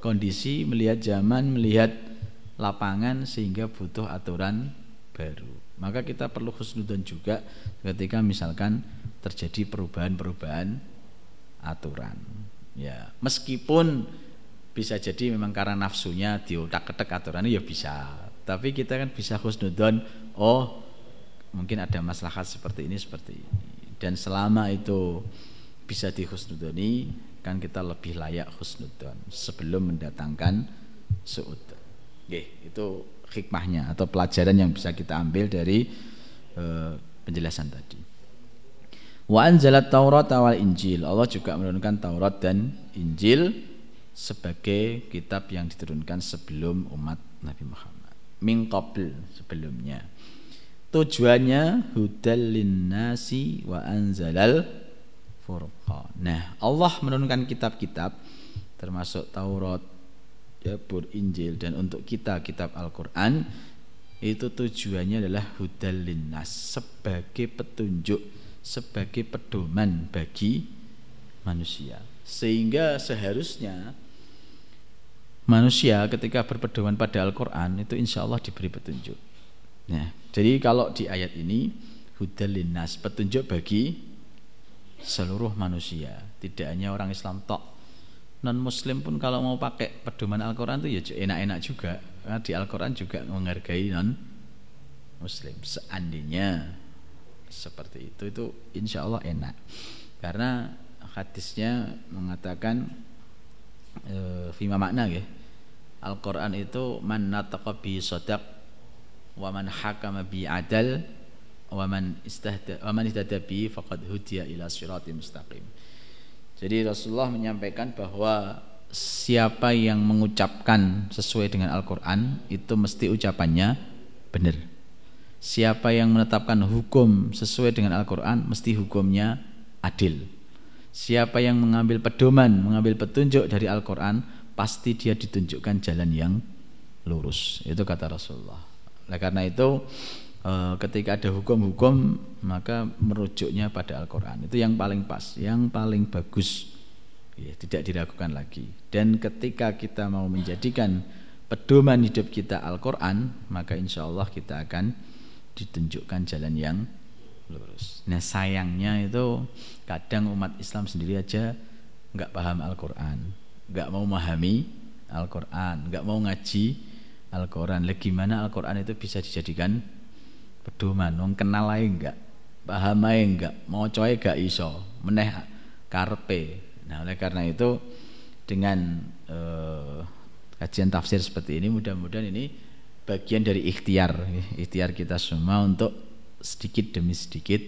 [SPEAKER 1] kondisi, melihat zaman, melihat lapangan sehingga butuh aturan baru. Maka kita perlu khusnudon juga ketika misalkan terjadi perubahan-perubahan aturan. Ya, meskipun bisa jadi memang karena nafsunya diotak-ketek aturannya ya bisa tapi kita kan bisa khusnudon oh mungkin ada maslahat seperti ini seperti ini dan selama itu bisa dihusnudoni kan kita lebih layak husnudon sebelum mendatangkan suudon Oke, itu hikmahnya atau pelajaran yang bisa kita ambil dari uh, penjelasan tadi. Wa anzalat taurat wal injil. Allah juga menurunkan Taurat dan Injil sebagai kitab yang diturunkan sebelum umat Nabi Muhammad. Min qabl sebelumnya. Tujuannya hudal linnasi wa anzalal furqan. Nah Allah menurunkan kitab-kitab termasuk Taurat Zabur Injil dan untuk kita kitab Al-Qur'an itu tujuannya adalah hudal linnas sebagai petunjuk sebagai pedoman bagi manusia sehingga seharusnya manusia ketika berpedoman pada Al-Quran itu insya Allah diberi petunjuk. Nah, jadi kalau di ayat ini hudalinas petunjuk bagi seluruh manusia, tidak hanya orang Islam tok. Non Muslim pun kalau mau pakai pedoman Al-Quran itu ya enak-enak juga. Karena di Al-Quran juga menghargai non Muslim. Seandainya seperti itu itu insya Allah enak. Karena hadisnya mengatakan e, fima makna ya. Al-Qur'an itu man nataqa bi sadaq wa man hakama bi adal wa man istahda wa man ihtada bi faqad hudiya ila siratim mustaqim. Jadi Rasulullah menyampaikan bahwa siapa yang mengucapkan sesuai dengan Al-Qur'an itu mesti ucapannya benar. Siapa yang menetapkan hukum sesuai dengan Al-Qur'an mesti hukumnya adil. Siapa yang mengambil pedoman, mengambil petunjuk dari Al-Qur'an pasti dia ditunjukkan jalan yang lurus. Itu kata Rasulullah. Oleh karena itu eh, ketika ada hukum-hukum maka merujuknya pada Al-Qur'an. Itu yang paling pas, yang paling bagus. Ya, tidak diragukan lagi. Dan ketika kita mau menjadikan pedoman hidup kita Al-Qur'an, maka insya Allah kita akan ditunjukkan jalan yang lurus. Nah sayangnya itu kadang umat Islam sendiri aja nggak paham Al-Quran, nggak mau memahami Al-Quran, nggak mau ngaji Al-Quran. Gimana Al-Quran itu bisa dijadikan pedoman? Wong kenal aja enggak, paham aja enggak, mau coy gak iso, meneh karpe. Nah oleh karena itu dengan uh, kajian tafsir seperti ini mudah-mudahan ini bagian dari ikhtiar, ikhtiar kita semua untuk sedikit demi sedikit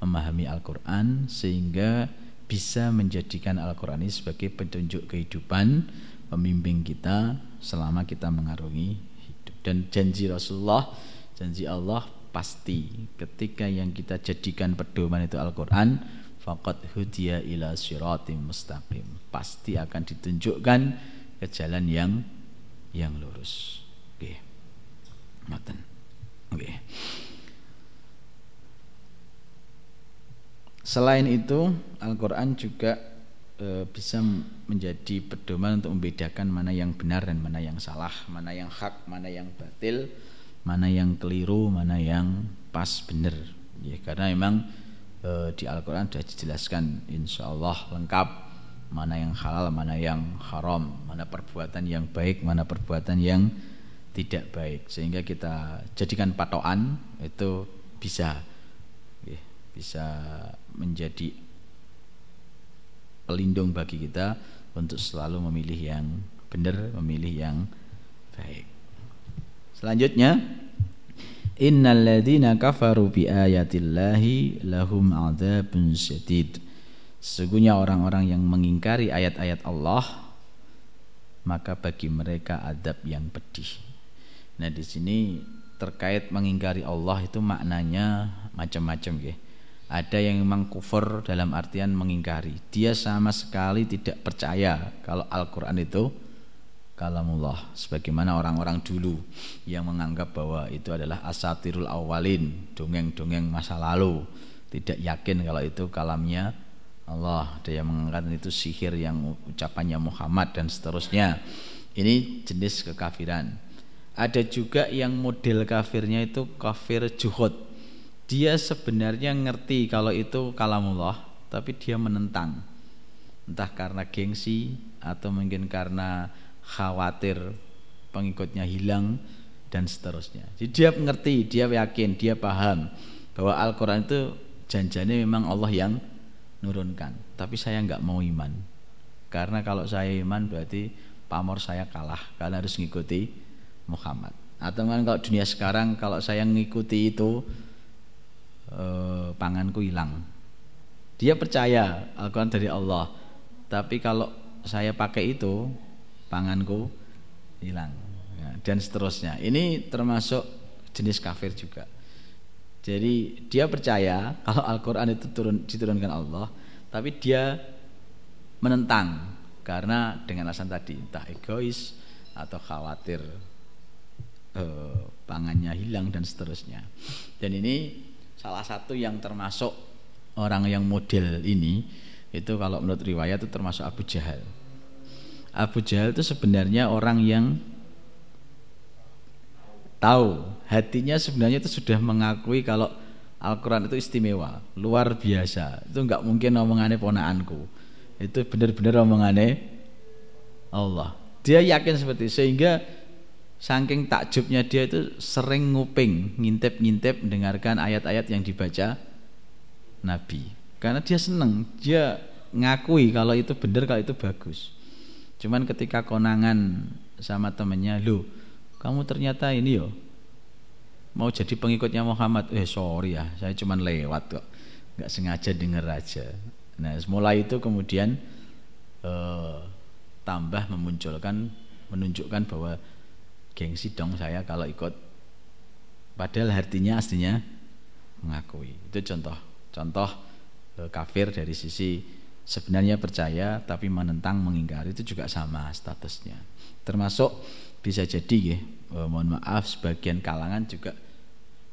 [SPEAKER 1] memahami Al-Quran sehingga bisa menjadikan Al-Quran ini sebagai petunjuk kehidupan pembimbing kita selama kita mengarungi hidup dan janji Rasulullah janji Allah pasti. Ketika yang kita jadikan pedoman itu Al-Quran faqad hudiya ila siratim mustaqim. Pasti akan ditunjukkan ke jalan yang yang lurus. Oke. Okay. oke. Selain itu Al-Quran juga e, bisa menjadi pedoman untuk membedakan mana yang benar dan mana yang salah, mana yang hak, mana yang batil, mana yang keliru, mana yang pas benar. Ya, karena memang e, di Al-Qur'an sudah dijelaskan insya Allah lengkap mana yang halal, mana yang haram, mana perbuatan yang baik, mana perbuatan yang tidak baik. Sehingga kita jadikan patokan itu bisa ya, bisa menjadi pelindung bagi kita untuk selalu memilih yang benar, memilih yang baik. Selanjutnya, innal ladzina kafaru bi ayatillahi lahum adzabun syadid. Sesungguhnya orang-orang yang mengingkari ayat-ayat Allah maka bagi mereka adab yang pedih. Nah, di sini terkait mengingkari Allah itu maknanya macam-macam ya ada yang memang kufur dalam artian mengingkari dia sama sekali tidak percaya kalau Al-Quran itu kalamullah sebagaimana orang-orang dulu yang menganggap bahwa itu adalah asatirul awalin dongeng-dongeng masa lalu. Tidak yakin kalau itu kalamnya Allah. Ada yang mengatakan itu sihir yang ucapannya Muhammad dan seterusnya. Ini jenis kekafiran. Ada juga yang model kafirnya itu kafir juhud. Dia sebenarnya ngerti kalau itu kalamullah tapi dia menentang. Entah karena gengsi atau mungkin karena khawatir pengikutnya hilang dan seterusnya. Jadi dia mengerti dia yakin dia paham bahwa Al-Quran itu janjinya memang Allah yang nurunkan. Tapi saya nggak mau iman. Karena kalau saya iman berarti pamor saya kalah. Karena harus mengikuti Muhammad. Atau kan kalau dunia sekarang kalau saya mengikuti itu eh, panganku hilang. Dia percaya Al-Quran dari Allah, tapi kalau saya pakai itu panganku hilang ya, dan seterusnya. Ini termasuk jenis kafir juga. Jadi dia percaya kalau Al-Quran itu turun, diturunkan Allah, tapi dia menentang karena dengan alasan tadi entah egois atau khawatir eh, pangannya hilang dan seterusnya. Dan ini salah satu yang termasuk orang yang model ini itu kalau menurut riwayat itu termasuk Abu Jahal. Abu Jahal itu sebenarnya orang yang tahu hatinya sebenarnya itu sudah mengakui kalau Al-Quran itu istimewa, luar biasa. Itu nggak mungkin omongannya ponaanku. Itu benar-benar omongannya Allah. Dia yakin seperti itu sehingga Saking takjubnya dia itu sering nguping, ngintip-ngintip mendengarkan ayat-ayat yang dibaca Nabi. Karena dia senang, dia ngakui kalau itu benar, kalau itu bagus. Cuman ketika konangan sama temennya, lu kamu ternyata ini yo mau jadi pengikutnya Muhammad." Eh, sorry ya, saya cuman lewat kok. nggak sengaja denger aja. Nah, mulai itu kemudian eh, tambah memunculkan menunjukkan bahwa gengsi dong saya kalau ikut padahal artinya aslinya mengakui itu contoh contoh eh, kafir dari sisi sebenarnya percaya tapi menentang mengingkari itu juga sama statusnya. Termasuk bisa jadi ya eh, mohon maaf sebagian kalangan juga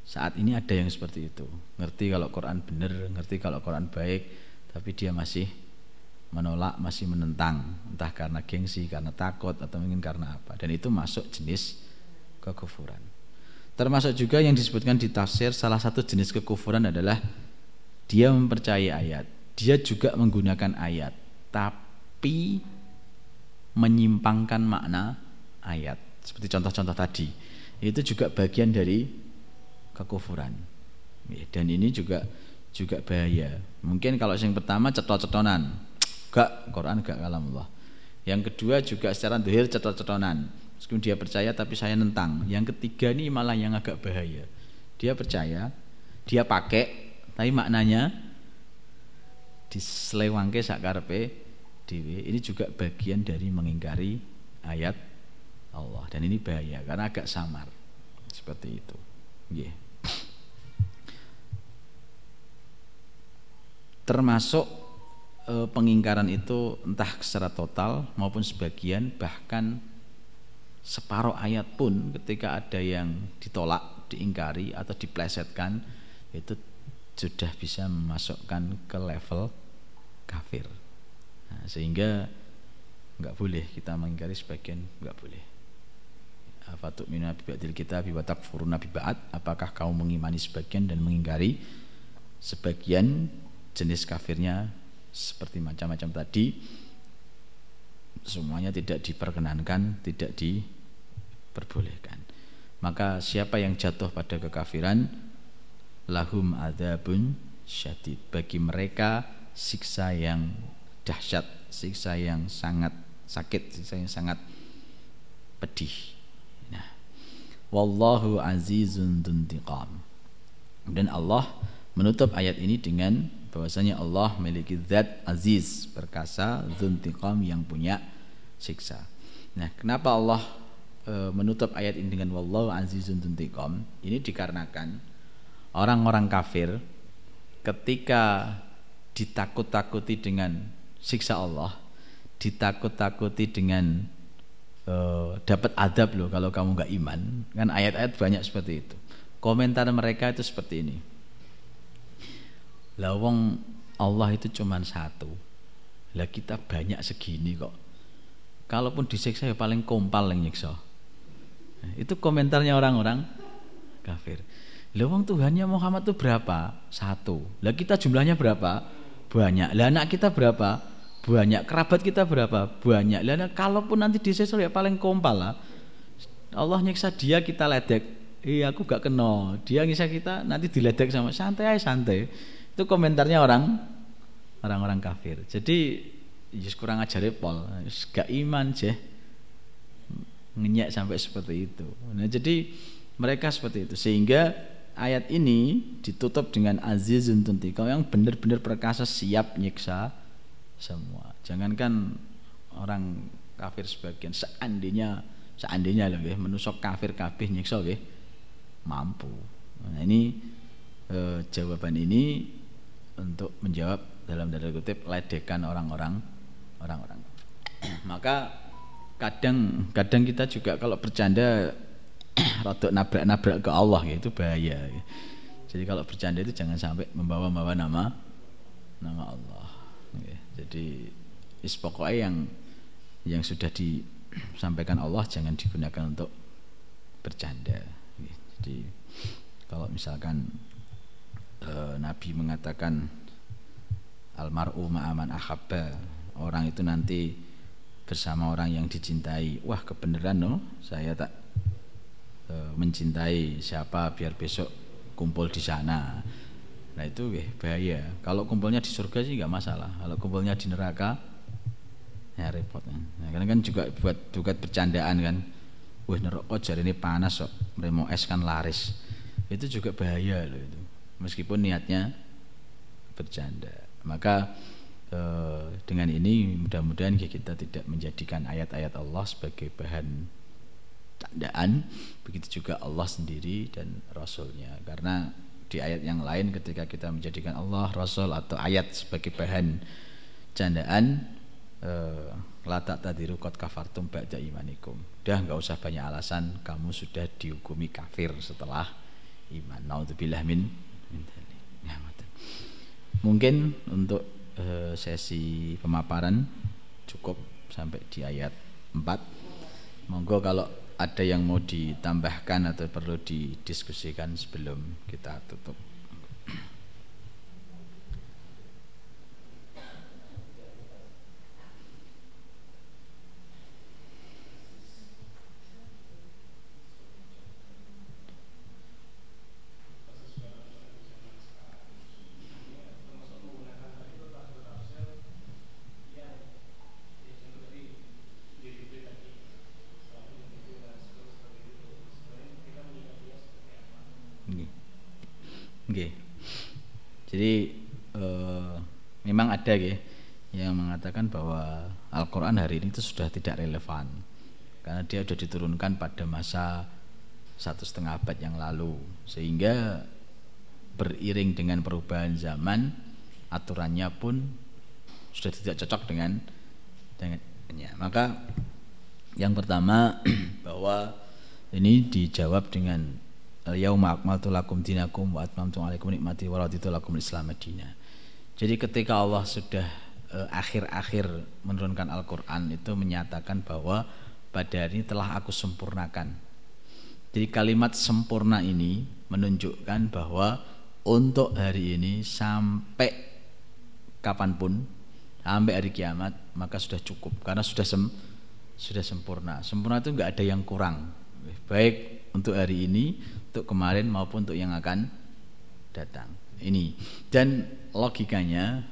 [SPEAKER 1] saat ini ada yang seperti itu. Ngerti kalau Quran benar ngerti kalau Quran baik tapi dia masih menolak masih menentang. Entah karena gengsi karena takut atau mungkin karena apa. Dan itu masuk jenis kekufuran. Termasuk juga yang disebutkan di tafsir salah satu jenis kekufuran adalah dia mempercayai ayat dia juga menggunakan ayat tapi menyimpangkan makna ayat seperti contoh-contoh tadi itu juga bagian dari kekufuran. Dan ini juga juga bahaya. Mungkin kalau yang pertama cetot-cetonan, gak Quran gak kalam Allah. Yang kedua juga secara dohir cetot-cetonan. Meskipun dia percaya tapi saya nentang. Yang ketiga ini malah yang agak bahaya. Dia percaya, dia pakai, tapi maknanya diselewangke sakarpe dewi. Ini juga bagian dari mengingkari ayat Allah dan ini bahaya karena agak samar seperti itu. Yeah. termasuk e, pengingkaran itu entah secara total maupun sebagian bahkan separuh ayat pun ketika ada yang ditolak, diingkari atau diplesetkan itu sudah bisa memasukkan ke level kafir. Nah, sehingga nggak boleh kita mengingkari sebagian nggak boleh. Fatuk minna bibadil kita biwatak furuna bibaat. Apakah kamu mengimani sebagian dan mengingkari sebagian jenis kafirnya seperti macam-macam tadi semuanya tidak diperkenankan, tidak diperbolehkan. Maka siapa yang jatuh pada kekafiran lahum adabun syadid. Bagi mereka siksa yang dahsyat, siksa yang sangat sakit, siksa yang sangat pedih. Nah, wallahu azizun duntiqam. Dan Allah menutup ayat ini dengan bahwasanya Allah memiliki zat aziz perkasa zuntiqam yang punya siksa nah kenapa Allah e, menutup ayat ini dengan wallahu azizun zuntiqam ini dikarenakan orang-orang kafir ketika ditakut-takuti dengan siksa Allah ditakut-takuti dengan e, dapat adab loh kalau kamu nggak iman kan ayat-ayat banyak seperti itu komentar mereka itu seperti ini lah wong Allah itu cuma satu. Lah kita banyak segini kok. Kalaupun disiksa ya paling kompal yang nyiksa. Itu komentarnya orang-orang kafir. Lah wong Tuhannya Muhammad itu berapa? Satu. Lah kita jumlahnya berapa? Banyak. Lah anak kita berapa? Banyak. Kerabat kita berapa? Banyak. Lah kalaupun nanti disiksa ya paling kompal lah. Allah nyiksa dia kita ledek. Iya aku gak kenal. Dia nyiksa kita nanti diledek sama santai aja santai. Itu komentarnya orang orang-orang kafir. Jadi Yus kurang ajar pol, gak iman je ngenyak sampai seperti itu. Nah, jadi mereka seperti itu sehingga ayat ini ditutup dengan azizun tuntikau yang benar-benar perkasa siap nyiksa semua. Jangankan orang kafir sebagian seandainya seandainya loh menusuk kafir kafir nyiksa ya, mampu. Nah, ini eh, jawaban ini untuk menjawab dalam tanda kutip ledekan orang-orang orang-orang. Maka kadang kadang kita juga kalau bercanda rotok nabrak-nabrak ke Allah ya itu bahaya. Ya. Jadi kalau bercanda itu jangan sampai membawa-bawa nama nama Allah. Ya. Jadi is pokoknya yang yang sudah disampaikan Allah jangan digunakan untuk bercanda. Ya. Jadi kalau misalkan e, Nabi mengatakan almaru ma'aman ahabba orang itu nanti bersama orang yang dicintai wah kebenaran no saya tak mencintai siapa biar besok kumpul di sana. Nah itu weh, bahaya. Kalau kumpulnya di surga sih nggak masalah. Kalau kumpulnya di neraka ya repot. Nah, karena kan juga buat juga bercandaan kan. Wah neraka jari ini panas kok. So. es kan laris. Itu juga bahaya loh itu. Meskipun niatnya bercanda. Maka eh, dengan ini mudah-mudahan kita tidak menjadikan ayat-ayat Allah sebagai bahan tandaan begitu juga Allah sendiri dan Rasulnya. Karena di ayat yang lain ketika kita menjadikan Allah Rasul atau ayat sebagai bahan candaan eh, latak tadiru kot kafartum ba'da imanikum. Udah nggak usah banyak alasan kamu sudah dihukumi kafir setelah iman. Naudzubillah min, min ya, mungkin untuk eh, sesi pemaparan cukup sampai di ayat 4 monggo kalau ada yang mau ditambahkan atau perlu didiskusikan sebelum kita tutup Okay. Jadi uh, memang ada ya yang mengatakan bahwa Al-Qur'an hari ini itu sudah tidak relevan. Karena dia sudah diturunkan pada masa satu setengah abad yang lalu. Sehingga beriring dengan perubahan zaman aturannya pun sudah tidak cocok dengan dengannya. Maka yang pertama bahwa ini dijawab dengan yauma akmaltu lakum dinakum wa atmamtu alaikum nikmati wa raditu lakum. Jadi ketika Allah sudah eh, akhir-akhir menurunkan Al-Qur'an itu menyatakan bahwa pada hari ini telah aku sempurnakan. Jadi kalimat sempurna ini menunjukkan bahwa untuk hari ini sampai kapan pun sampai hari kiamat maka sudah cukup karena sudah sem sudah sempurna. Sempurna itu enggak ada yang kurang. Baik untuk hari ini untuk kemarin maupun untuk yang akan datang. Ini dan logikanya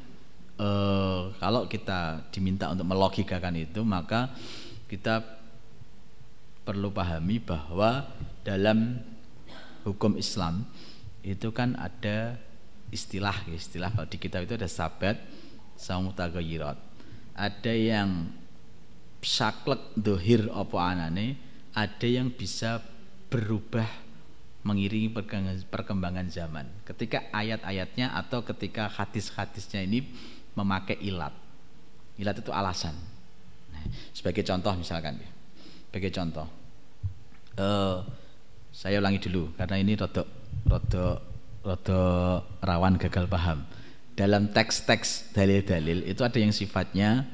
[SPEAKER 1] eh, kalau kita diminta untuk melogikakan itu maka kita perlu pahami bahwa dalam hukum Islam itu kan ada istilah istilah kalau di kitab itu ada sabat samutagayirat ada yang saklek dohir apa anane ada yang bisa berubah mengiringi perkembangan zaman. Ketika ayat-ayatnya atau ketika hadis-hadisnya ini memakai ilat. Ilat itu alasan. Nah, sebagai contoh misalkan, sebagai contoh, uh, saya ulangi dulu karena ini rodok rodok rodok rawan gagal paham. Dalam teks-teks dalil-dalil itu ada yang sifatnya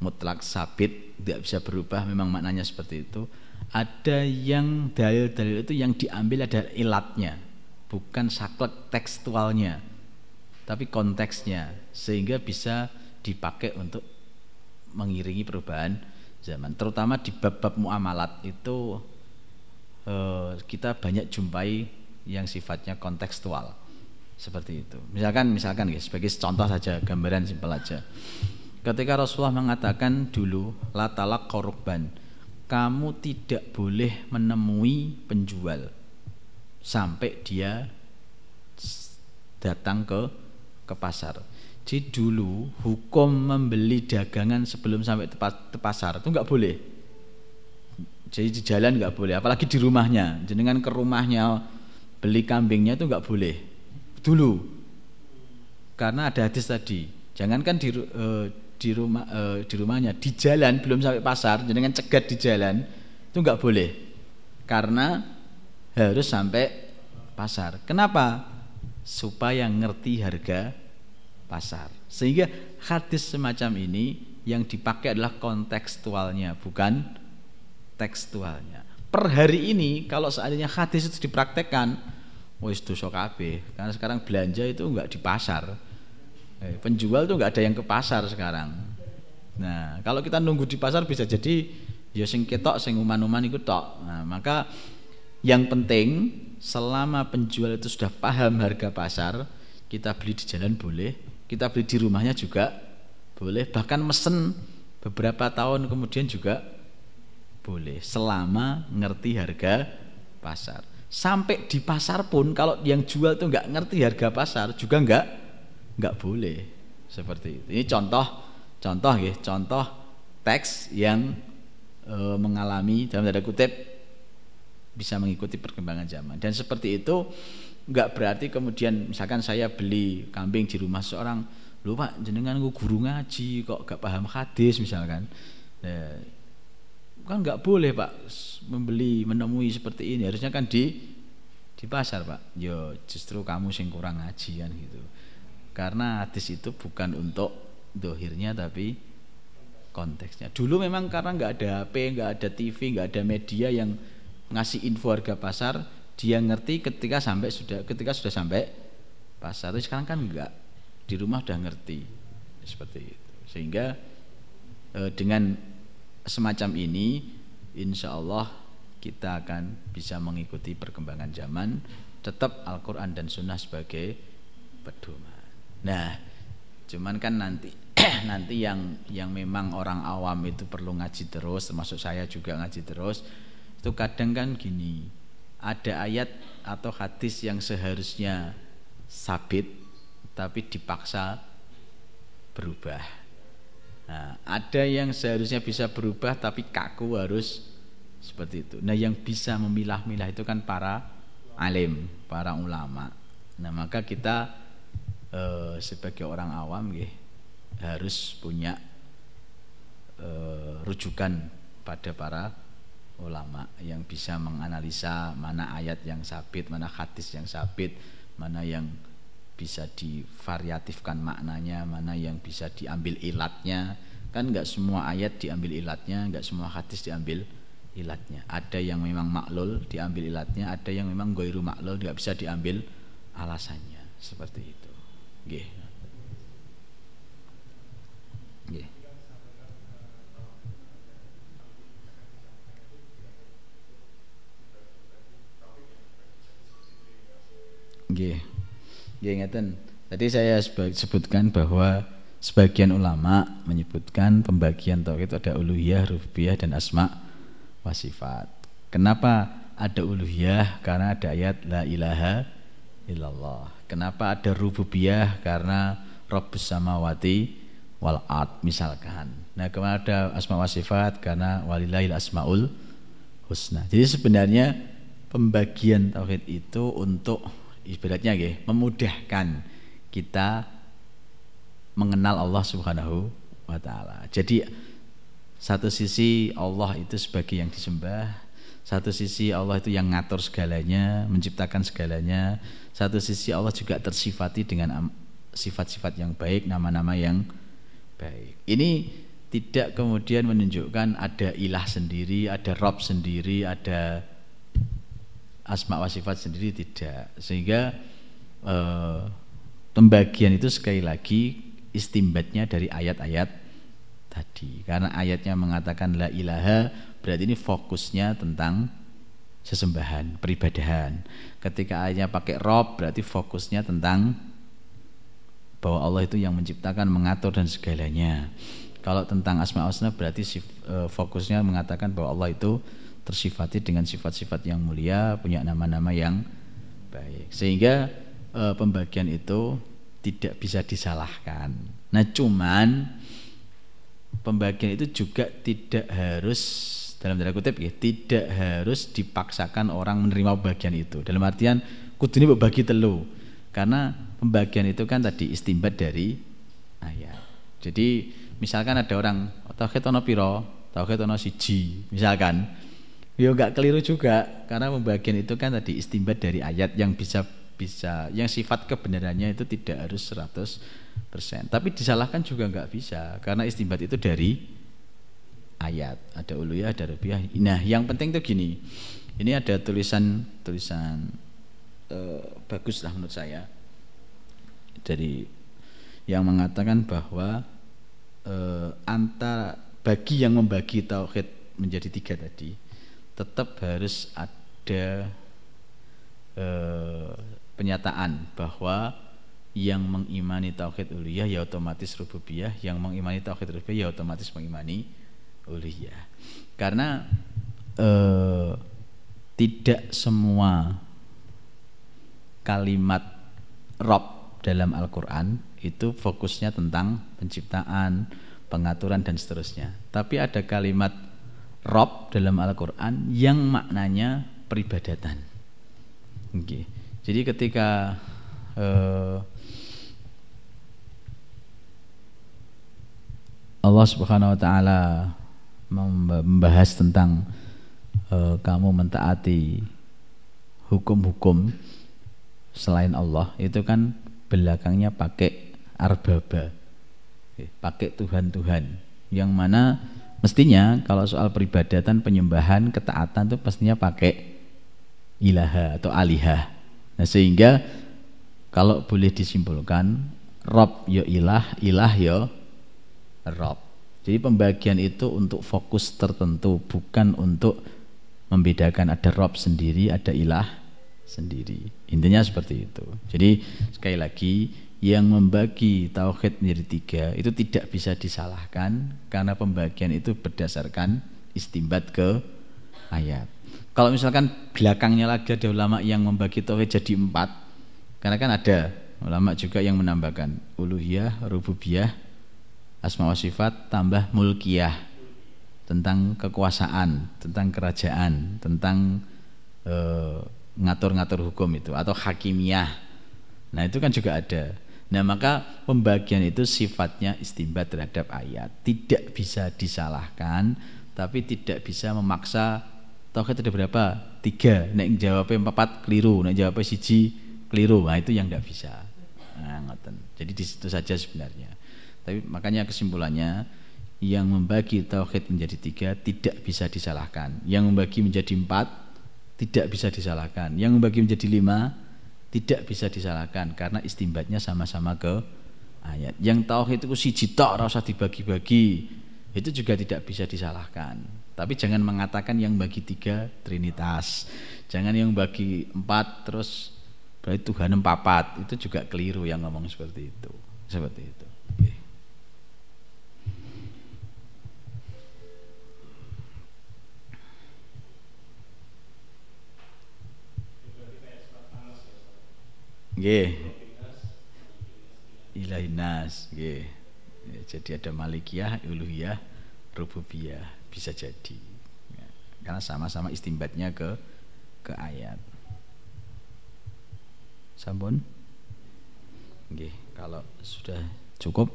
[SPEAKER 1] mutlak sabit, tidak bisa berubah, memang maknanya seperti itu ada yang dalil-dalil itu yang diambil ada ilatnya bukan saklek tekstualnya tapi konteksnya sehingga bisa dipakai untuk mengiringi perubahan zaman. Terutama di bab-bab muamalat itu eh, kita banyak jumpai yang sifatnya kontekstual seperti itu. Misalkan misalkan ya sebagai contoh saja gambaran simpel aja. Ketika Rasulullah mengatakan dulu latalak korban kamu tidak boleh menemui penjual sampai dia datang ke ke pasar. Jadi dulu hukum membeli dagangan sebelum sampai ke pasar itu nggak boleh. Jadi di jalan nggak boleh, apalagi di rumahnya. Jenengan ke rumahnya beli kambingnya itu nggak boleh dulu, karena ada hadis tadi. Jangankan di uh, di rumah e, di rumahnya di jalan belum sampai pasar dengan cegat di jalan itu nggak boleh. Karena harus sampai pasar. Kenapa? Supaya ngerti harga pasar. Sehingga hadis semacam ini yang dipakai adalah kontekstualnya bukan tekstualnya. Per hari ini kalau seandainya hadis itu dipraktekkan wis dosa kabeh. Karena sekarang belanja itu enggak di pasar Eh, penjual tuh nggak ada yang ke pasar sekarang. Nah, kalau kita nunggu di pasar bisa jadi ya sing ketok sing uman-uman itu tok. Nah, maka yang penting selama penjual itu sudah paham harga pasar, kita beli di jalan boleh, kita beli di rumahnya juga boleh, bahkan mesen beberapa tahun kemudian juga boleh selama ngerti harga pasar. Sampai di pasar pun kalau yang jual tuh nggak ngerti harga pasar juga nggak nggak boleh seperti itu. Ini contoh contoh ya, contoh teks yang e, mengalami dalam tanda kutip bisa mengikuti perkembangan zaman. Dan seperti itu nggak berarti kemudian misalkan saya beli kambing di rumah seorang lu pak jenengan guru ngaji kok gak paham hadis misalkan nah, kan nggak boleh pak membeli menemui seperti ini harusnya kan di di pasar pak yo justru kamu sing kurang ngaji kan gitu karena hadis itu bukan untuk dohirnya tapi konteksnya. Dulu memang karena nggak ada HP nggak ada TV nggak ada media yang ngasih info harga pasar dia ngerti ketika sampai sudah ketika sudah sampai pasar. Tapi sekarang kan enggak di rumah udah ngerti seperti itu. Sehingga e, dengan semacam ini insya Allah kita akan bisa mengikuti perkembangan zaman tetap Al-Quran dan Sunnah sebagai pedoman nah cuman kan nanti nanti yang yang memang orang awam itu perlu ngaji terus termasuk saya juga ngaji terus itu kadang kan gini ada ayat atau hadis yang seharusnya sabit tapi dipaksa berubah. Nah, ada yang seharusnya bisa berubah tapi kaku harus seperti itu. Nah, yang bisa memilah-milah itu kan para alim, para ulama. Nah, maka kita eh, sebagai orang awam ya, harus punya eh, rujukan pada para ulama yang bisa menganalisa mana ayat yang sabit, mana hadis yang sabit, mana yang bisa divariatifkan maknanya, mana yang bisa diambil ilatnya. Kan nggak semua ayat diambil ilatnya, nggak semua hadis diambil ilatnya. Ada yang memang maklul diambil ilatnya, ada yang memang goiru maklul nggak bisa diambil alasannya. Seperti itu. Gih. Gih. Nggih. Ngeten. Tadi saya sebutkan bahwa sebagian ulama menyebutkan pembagian tauhid ada uluhiyah, rububiyah dan asma wa sifat. Kenapa ada uluhiyah? Karena ada ayat la ilaha illallah. Kenapa ada rububiyah? Karena Rabbus samawati wal ard misalkan. Nah, kemudian ada asma wa sifat karena walillahil asmaul husna. Jadi sebenarnya pembagian tauhid itu untuk ibaratnya ya, memudahkan kita mengenal Allah Subhanahu wa taala. Jadi satu sisi Allah itu sebagai yang disembah, satu sisi Allah itu yang ngatur segalanya, menciptakan segalanya. Satu sisi Allah juga tersifati dengan sifat-sifat yang baik, nama-nama yang baik. Ini tidak kemudian menunjukkan ada ilah sendiri, ada Rob sendiri, ada asma wa sifat sendiri tidak sehingga e, pembagian itu sekali lagi istimbatnya dari ayat-ayat tadi karena ayatnya mengatakan la ilaha berarti ini fokusnya tentang sesembahan peribadahan ketika ayatnya pakai rob berarti fokusnya tentang bahwa Allah itu yang menciptakan mengatur dan segalanya kalau tentang asma wa berarti e, fokusnya mengatakan bahwa Allah itu tersifati dengan sifat-sifat yang mulia, punya nama-nama yang baik. Sehingga e, pembagian itu tidak bisa disalahkan. Nah, cuman pembagian itu juga tidak harus dalam tanda kutip ya, tidak harus dipaksakan orang menerima bagian itu. Dalam artian kudu ini berbagi telu. Karena pembagian itu kan tadi istimbat dari ayat. Jadi misalkan ada orang tauhid ono piro, tauhid ono siji, misalkan Ya enggak keliru juga karena pembagian itu kan tadi istimbat dari ayat yang bisa bisa yang sifat kebenarannya itu tidak harus 100%. Tapi disalahkan juga enggak bisa karena istimbat itu dari ayat. Ada uluya, ada rupiah. Nah, yang penting tuh gini. Ini ada tulisan tulisan uh, bagus lah menurut saya dari yang mengatakan bahwa uh, antara bagi yang membagi tauhid menjadi tiga tadi tetap harus ada eh, penyataan bahwa yang mengimani tauhid uluhiyah ya otomatis rububiyah, yang mengimani tauhid rububiyah ya otomatis mengimani uluhiyah. Karena eh, tidak semua kalimat Rob dalam Al-Qur'an itu fokusnya tentang penciptaan, pengaturan dan seterusnya. Tapi ada kalimat Rob dalam Al-Qur'an yang maknanya peribadatan. Okay. Jadi ketika uh, Allah Subhanahu wa taala membahas tentang uh, kamu mentaati hukum-hukum selain Allah itu kan belakangnya pakai arbaba. Pakai Tuhan-Tuhan. Yang mana mestinya kalau soal peribadatan penyembahan ketaatan itu pastinya pakai ilaha atau alihah. Nah sehingga kalau boleh disimpulkan Rob yo ilah ilah yo Rob jadi pembagian itu untuk fokus tertentu bukan untuk membedakan ada Rob sendiri ada ilah sendiri. Intinya seperti itu. Jadi sekali lagi yang membagi tauhid menjadi tiga itu tidak bisa disalahkan karena pembagian itu berdasarkan istimbat ke ayat. Kalau misalkan belakangnya lagi ada ulama yang membagi tauhid jadi empat, karena kan ada ulama juga yang menambahkan uluhiyah, rububiyah, asma wa sifat tambah mulkiyah tentang kekuasaan, tentang kerajaan, tentang eh, ngatur-ngatur hukum itu atau hakimiyah. Nah, itu kan juga ada. Nah, maka pembagian itu sifatnya istimbat terhadap ayat. Tidak bisa disalahkan, tapi tidak bisa memaksa tauhid ada berapa? Tiga. Nek jawabnya empat keliru, nek jawabnya siji keliru. Nah, itu yang tidak bisa. Nah, ngoten. Jadi di situ saja sebenarnya. Tapi makanya kesimpulannya yang membagi tauhid menjadi tiga tidak bisa disalahkan. Yang membagi menjadi empat tidak bisa disalahkan. Yang membagi menjadi lima tidak bisa disalahkan karena istimbatnya sama-sama ke ayat. Yang tauhid itu si tok rasa dibagi-bagi itu juga tidak bisa disalahkan. Tapi jangan mengatakan yang bagi tiga trinitas. Jangan yang bagi empat terus berarti Tuhan empat itu juga keliru yang ngomong seperti itu. Seperti itu. Nggih. Ilahinas, nggih. Ya, jadi ada malikiyah, uluhiyah, rububiyah bisa jadi. Ya, karena sama-sama istimbatnya ke ke ayat. Sampun? Nggih, kalau sudah cukup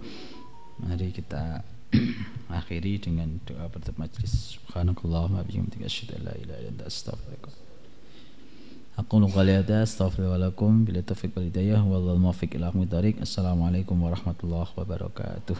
[SPEAKER 1] mari kita akhiri dengan doa penutup majlis. Subhanakallahumma bihamdika asyhadu an la ilaha illa anta astaghfiruka أقول قولي هذا أستغفر الله لكم بالتوفيق والهداية والله الموفق إلى أقوم الطريق. السلام عليكم ورحمة الله وبركاته.